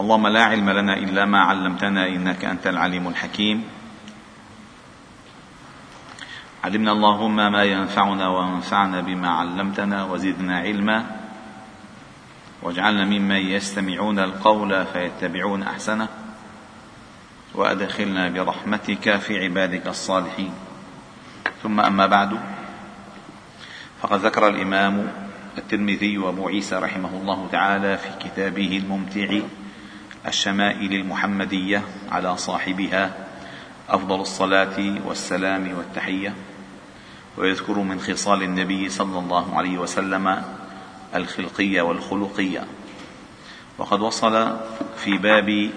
اللهم لا علم لنا إلا ما علمتنا إنك أنت العليم الحكيم. علمنا اللهم ما ينفعنا وانفعنا بما علمتنا وزدنا علما. واجعلنا ممن يستمعون القول فيتبعون أحسنه. وأدخلنا برحمتك في عبادك الصالحين. ثم أما بعد فقد ذكر الإمام الترمذي وأبو عيسى رحمه الله تعالى في كتابه الممتع الشمائل المحمدية على صاحبها أفضل الصلاة والسلام والتحية. ويذكر من خصال النبي صلى الله عليه وسلم الخلقية والخلقية. وقد وصل في باب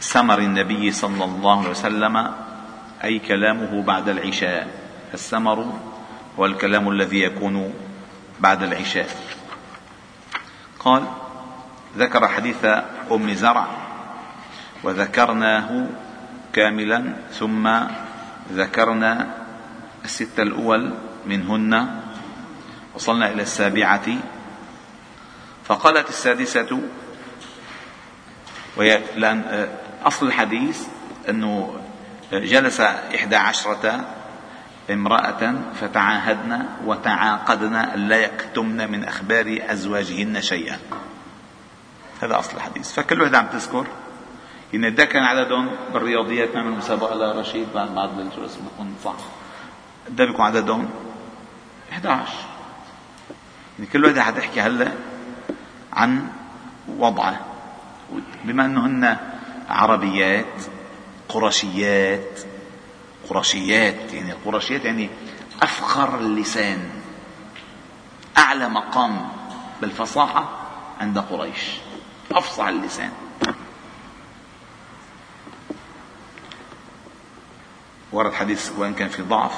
سمر النبي صلى الله عليه وسلم أي كلامه بعد العشاء. السمر هو الكلام الذي يكون بعد العشاء. قال ذكر حديث أم زرع وذكرناه كاملا ثم ذكرنا الستة الأول منهن وصلنا إلى السابعة فقالت السادسة وهي لأن أصل الحديث أنه جلس إحدى عشرة امرأة فتعاهدن وتعاقدن ألا يكتمن من أخبار أزواجهن شيئا. هذا أصل الحديث. فكل وحدة عم تذكر. إن ده كان عددهم بالرياضيات نعمل مسابقة لرشيد بعد بعد شو اسمه بكون صح ده بيكون عددهم 11 يعني كل وحدة حتحكي هلا عن وضعه. بما إنه هن عربيات قرشيات قرشيات يعني قرشيات يعني أفخر اللسان أعلى مقام بالفصاحة عند قريش. أفصح اللسان. ورد حديث وإن كان في ضعف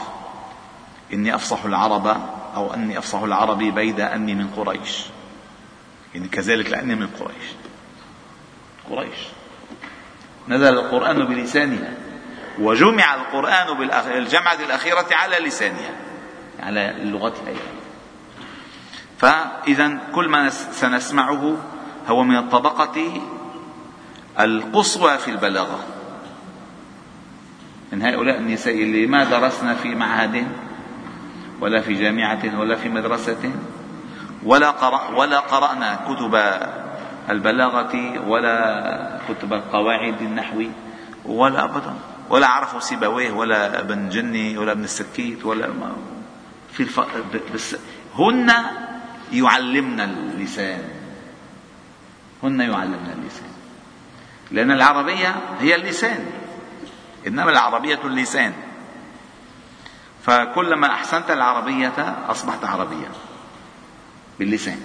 إني أفصح العرب أو أني أفصح العرب بيد أني من قريش. يعني كذلك لأني من قريش. قريش. نزل القرآن بلسانها وجمع القرآن بالجمعه الأخيرة على لسانها على لغتها فاذا كل ما سنسمعه هو من الطبقة القصوى في البلاغة. من هؤلاء النساء اللي ما درسنا في معهد ولا في جامعة ولا في مدرسة ولا قرأ ولا قرأنا كتب البلاغة ولا كتب القواعد النحو ولا أبدا. ولا عرفوا سيبويه ولا ابن جني ولا ابن السكيت ولا في الف... بس هن يعلمنا اللسان. هن يعلمنا اللسان. لأن العربية هي اللسان. إنما العربية اللسان. فكلما أحسنت العربية أصبحت عربيا باللسان.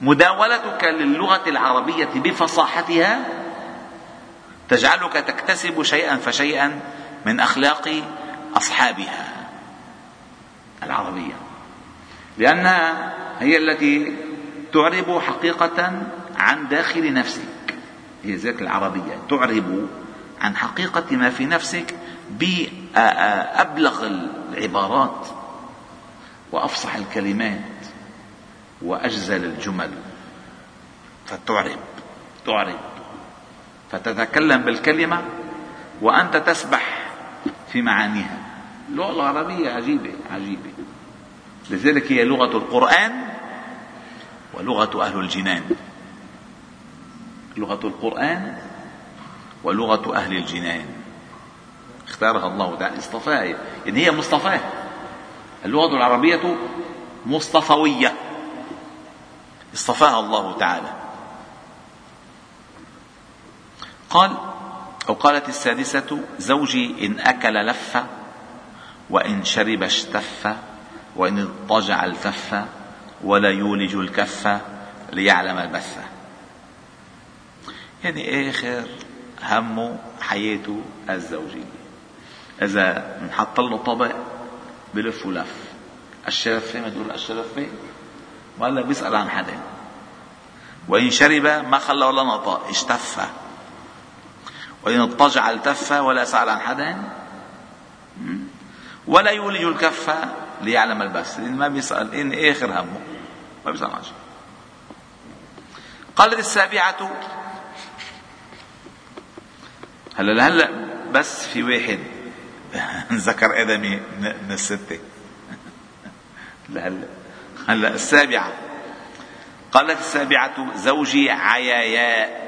ومداولتك للغة العربية بفصاحتها تجعلك تكتسب شيئا فشيئا من أخلاق أصحابها. العربية. لأنها هي التي تعرب حقيقة عن داخل نفسك. هي ذات العربية تعرب عن حقيقة ما في نفسك بأبلغ العبارات وأفصح الكلمات وأجزل الجمل. فتعرب تعرب. فتتكلم بالكلمة وأنت تسبح في معانيها. اللغة العربية عجيبة عجيبة. لذلك هي لغة القرآن ولغة أهل الجنان. لغة القرآن ولغة أهل الجنان. اختارها الله تعالى اصطفاها يعني هي مصطفاة اللغة العربية مصطفوية. اصطفاها الله تعالى. قال أو قالت السادسة زوجي إن أكل لف وإن شرب اشتف وإن اضطجع التف ولا يولج الكف ليعلم البث. يعني آخر همه حياته الزوجية إذا نحط له طبق بلف ولف الشرفة ما تقول الشرفة ولا بيسأل عن حدا. وإن شرب ما خلى ولا نطق اشتف. وإن اضطجع التف ولا سأل عن حدا ولا يولج الكف ليعلم البس لأن ما بيسأل. إن آخر همه. ما بيسأل عن شيء. قالت السابعة هلا هلا بس في واحد. ذكر آدمي من الستة لهلا هلا. السابعة. قالت السابعة زوجي عياياء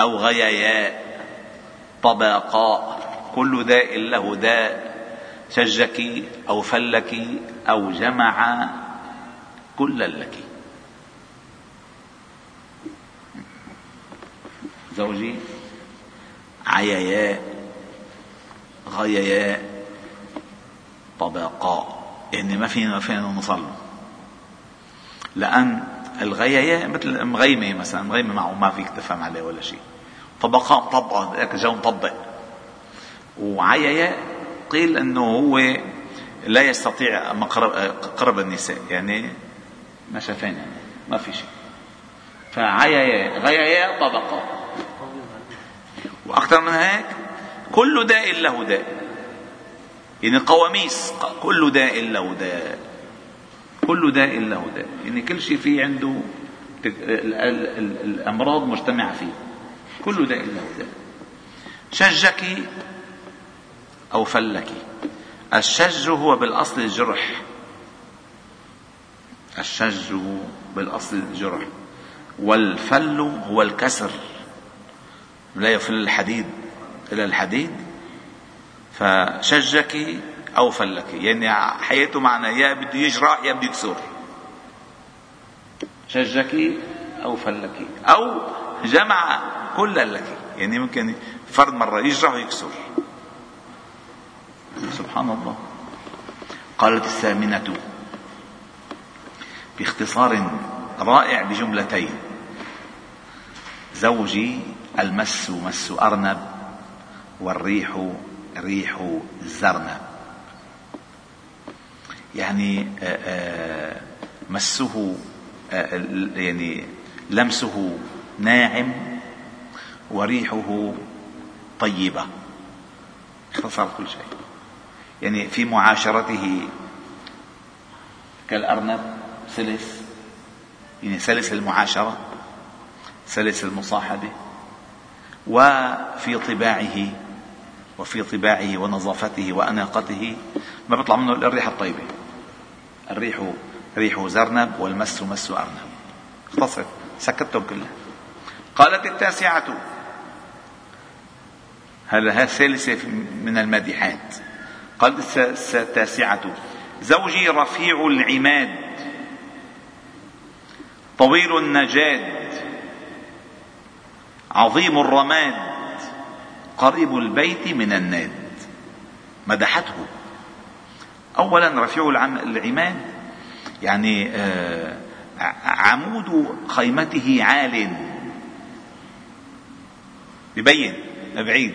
أو غياياء طبقاء كل داء له داء شجك أو فلك أو جمع كلا لك. زوجي عياياء غياياء طبقاء. يعني ما فينا ما فينا نوصل لأن الغياياء مثل مغيمة مثلا مغيمة معه ما فيك تفهم عليه ولا شيء. طبقاء مطبقة جو مطبق وعياياء قيل أنه هو لا يستطيع قرب النساء يعني ما شافين يعني ما في شيء. فعيايا غيايا طبقة. وأكثر من هيك كل داء له داء. يعني قواميس كل داء له داء. كل داء له داء. يعني كل شيء فيه عنده الأمراض مجتمعة فيه. كل داء له داء. شجك أو فلك. الشج هو بالأصل الجرح الشج بالأصل الجرح والفل هو الكسر. لا يفل الحديد. إلى الحديد. فشجك أو فلك. يعني حياته معنى يا بده يجرح يا بده يكسر. شجك أو فلك. أو جمع كل لك. يعني ممكن فرد مرة يجرح ويكسر. سبحان الله. قالت الثامنة باختصار رائع بجملتين. زوجي المس مس أرنب والريح ريح زرنب. يعني آه، آه، مسه آه، يعني لمسه ناعم وريحه طيبة. اختصر كل شيء. يعني في معاشرته كالأرنب سلس يعني سلس المعاشرة سلس المصاحبة وفي طباعه وفي طباعه ونظافته وأناقته ما بيطلع منه إلا الريحة الطيبة. الريح ريح زرنب والمس مس أرنب. اختصر سكتهم كلها. قالت التاسعة هذا الثالثة من المادحات قالت التاسعة زوجي رفيع العماد طويل النجاد عظيم الرماد قريب البيت من الناد. مدحته. اولا رفيع العماد يعني آه، عمود خيمته عال. ببين بعيد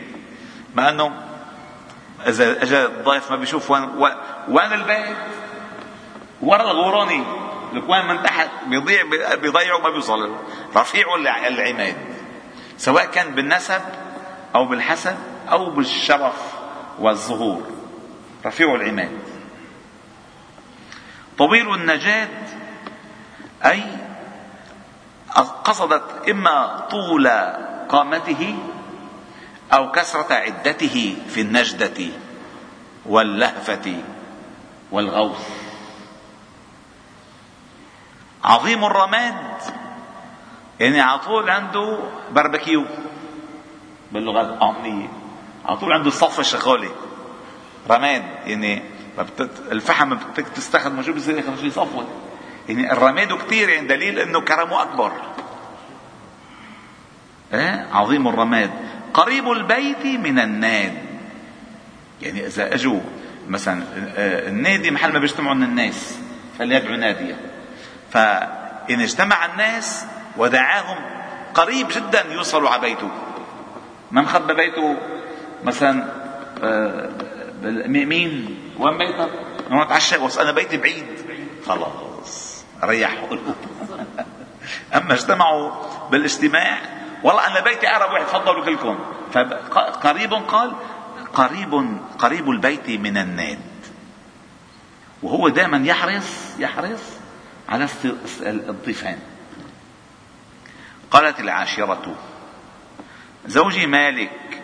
مع أنه إذا اجى الضيف ما بيشوف وين وين البيت؟ ورا الغوراني لك وين من تحت؟ بيضيع بيضيعه ما بيوصل رفيع العماد سواء كان بالنسب أو بالحسب أو بالشرف والظهور. رفيع العماد طويل النجاد أي قصدت إما طول قامته أو كثرة عدته في النجدة واللهفة والغوث. عظيم الرماد. يعني على طول عنده باربكيو باللغة الأمية. على طول عنده الصفه شغاله رماد. يعني الفحم بدك تستخدمه شو بصير ياخذ شيء صفوه يعني الرماد كثير يعني دليل إنه كرمه أكبر. إيه؟ عظيم الرماد. قريب البيت من الناد. يعني إذا اجوا مثلا آه، النادي محل ما بيجتمعوا الناس فليدعو ناديا فإن اجتمع الناس ودعاهم قريب جدا يوصلوا على بيته. ما مخبى بيته؟ مثلا آه، مين وين بيتك؟ أنا أتعشى أنا بيتي بعيد. خلاص ريح قلوب أما اجتمعوا بالاجتماع والله أنا بيتي اقرب واحد تفضلوا كلكم فقريب قال قريب قريب البيت من الناد. وهو دائما يحرص يحرص على الضيفان. قالت العاشرة زوجي مالك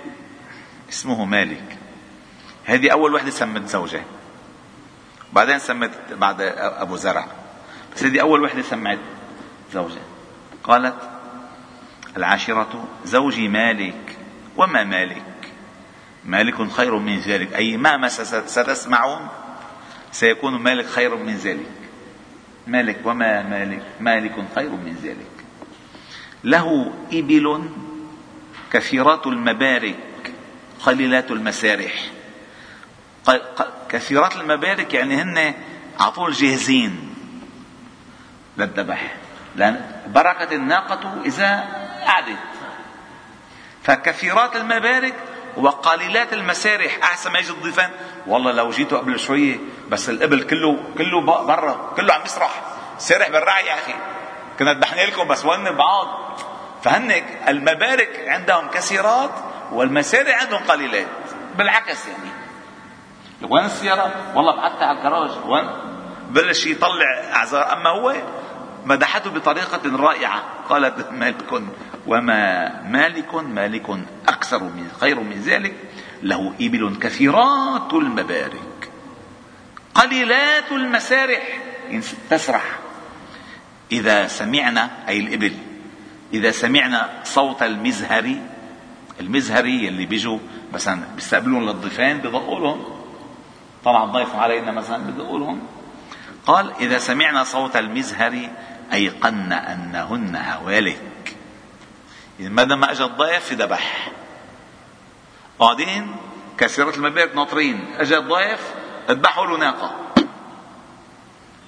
اسمه مالك. هذه أول وحدة سمت زوجها. بعدين سمت بعد أبو زرع. بس هذه أول وحدة سمعت زوجها. قالت العاشرة زوجي مالك. وما مالك؟ مالك خير من ذلك. أي ما ستسمعون سيكون مالك خير من ذلك. مالك وما مالك؟ مالك خير من ذلك. له إبل كثيرات المبارك قليلات المسارح. كثيرات المبارك يعني هن على طول جاهزين للذبح. لأن بركة الناقة إذا قعدت فكثيرات المبارك وقليلات المسارح أحسن ما يجي الضيفان. والله لو جيتوا قبل شوية بس الإبل كله كله برا كله عم يسرح. سارح بالرعي يا أخي. كنا ذبحنا لكم بس وين بعض. فهن المبارك عندهم كثيرات والمسارح عندهم قليلات. بالعكس يعني. وين السيارة؟ والله بعتها على الجراج وين؟ بلش يطلع أعذار. أما هو مدحته بطريقة رائعة. قالت مالك وما مالك مالك أكثر من خير من ذلك له إبل كثيرات المبارك قليلات المسارح. تسرح. إذا سمعنا أي الإبل إذا سمعنا صوت المزهري المزهري اللي بيجوا مثلا بيستقبلون للضيفان بدقوا لهم. طلع الضيف علينا مثلا بدقوا لهم. قال إذا سمعنا صوت المزهر أيقن أنهن هوالك. إذا ما دام ما أجى الضيف ذبح. قاعدين كثيرة المبارك ناطرين. أجى الضيف اذبحوا له ناقة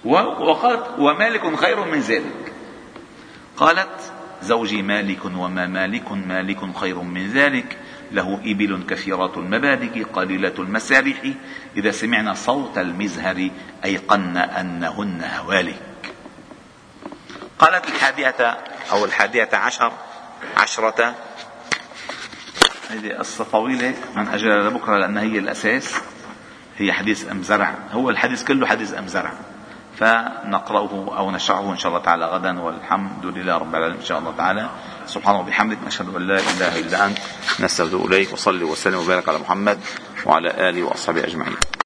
وقالت ومالك خير من ذلك. قالت زوجي مالك وما مالك مالك خير من ذلك. له إبل كثيرات المبادك قليلة المسارح إذا سمعنا صوت المزهر أيقن أنهن هوالك. قالت الحادية أو الحادية عشر عشرة. هذه قصة طويلة من أجل لبكرة لأنها هي الأساس. هي حديث أم زرع. هو الحديث كله حديث أم زرع. فنقرأه أو نشرحه إن شاء الله تعالى غدا والحمد لله رب العالمين إن شاء الله تعالى. سبحانه وبحمدك نشهد أن لا إله إلا أنت. نستودع إليك وصلي وسلم وبارك على محمد وعلى آله وأصحابه أجمعين.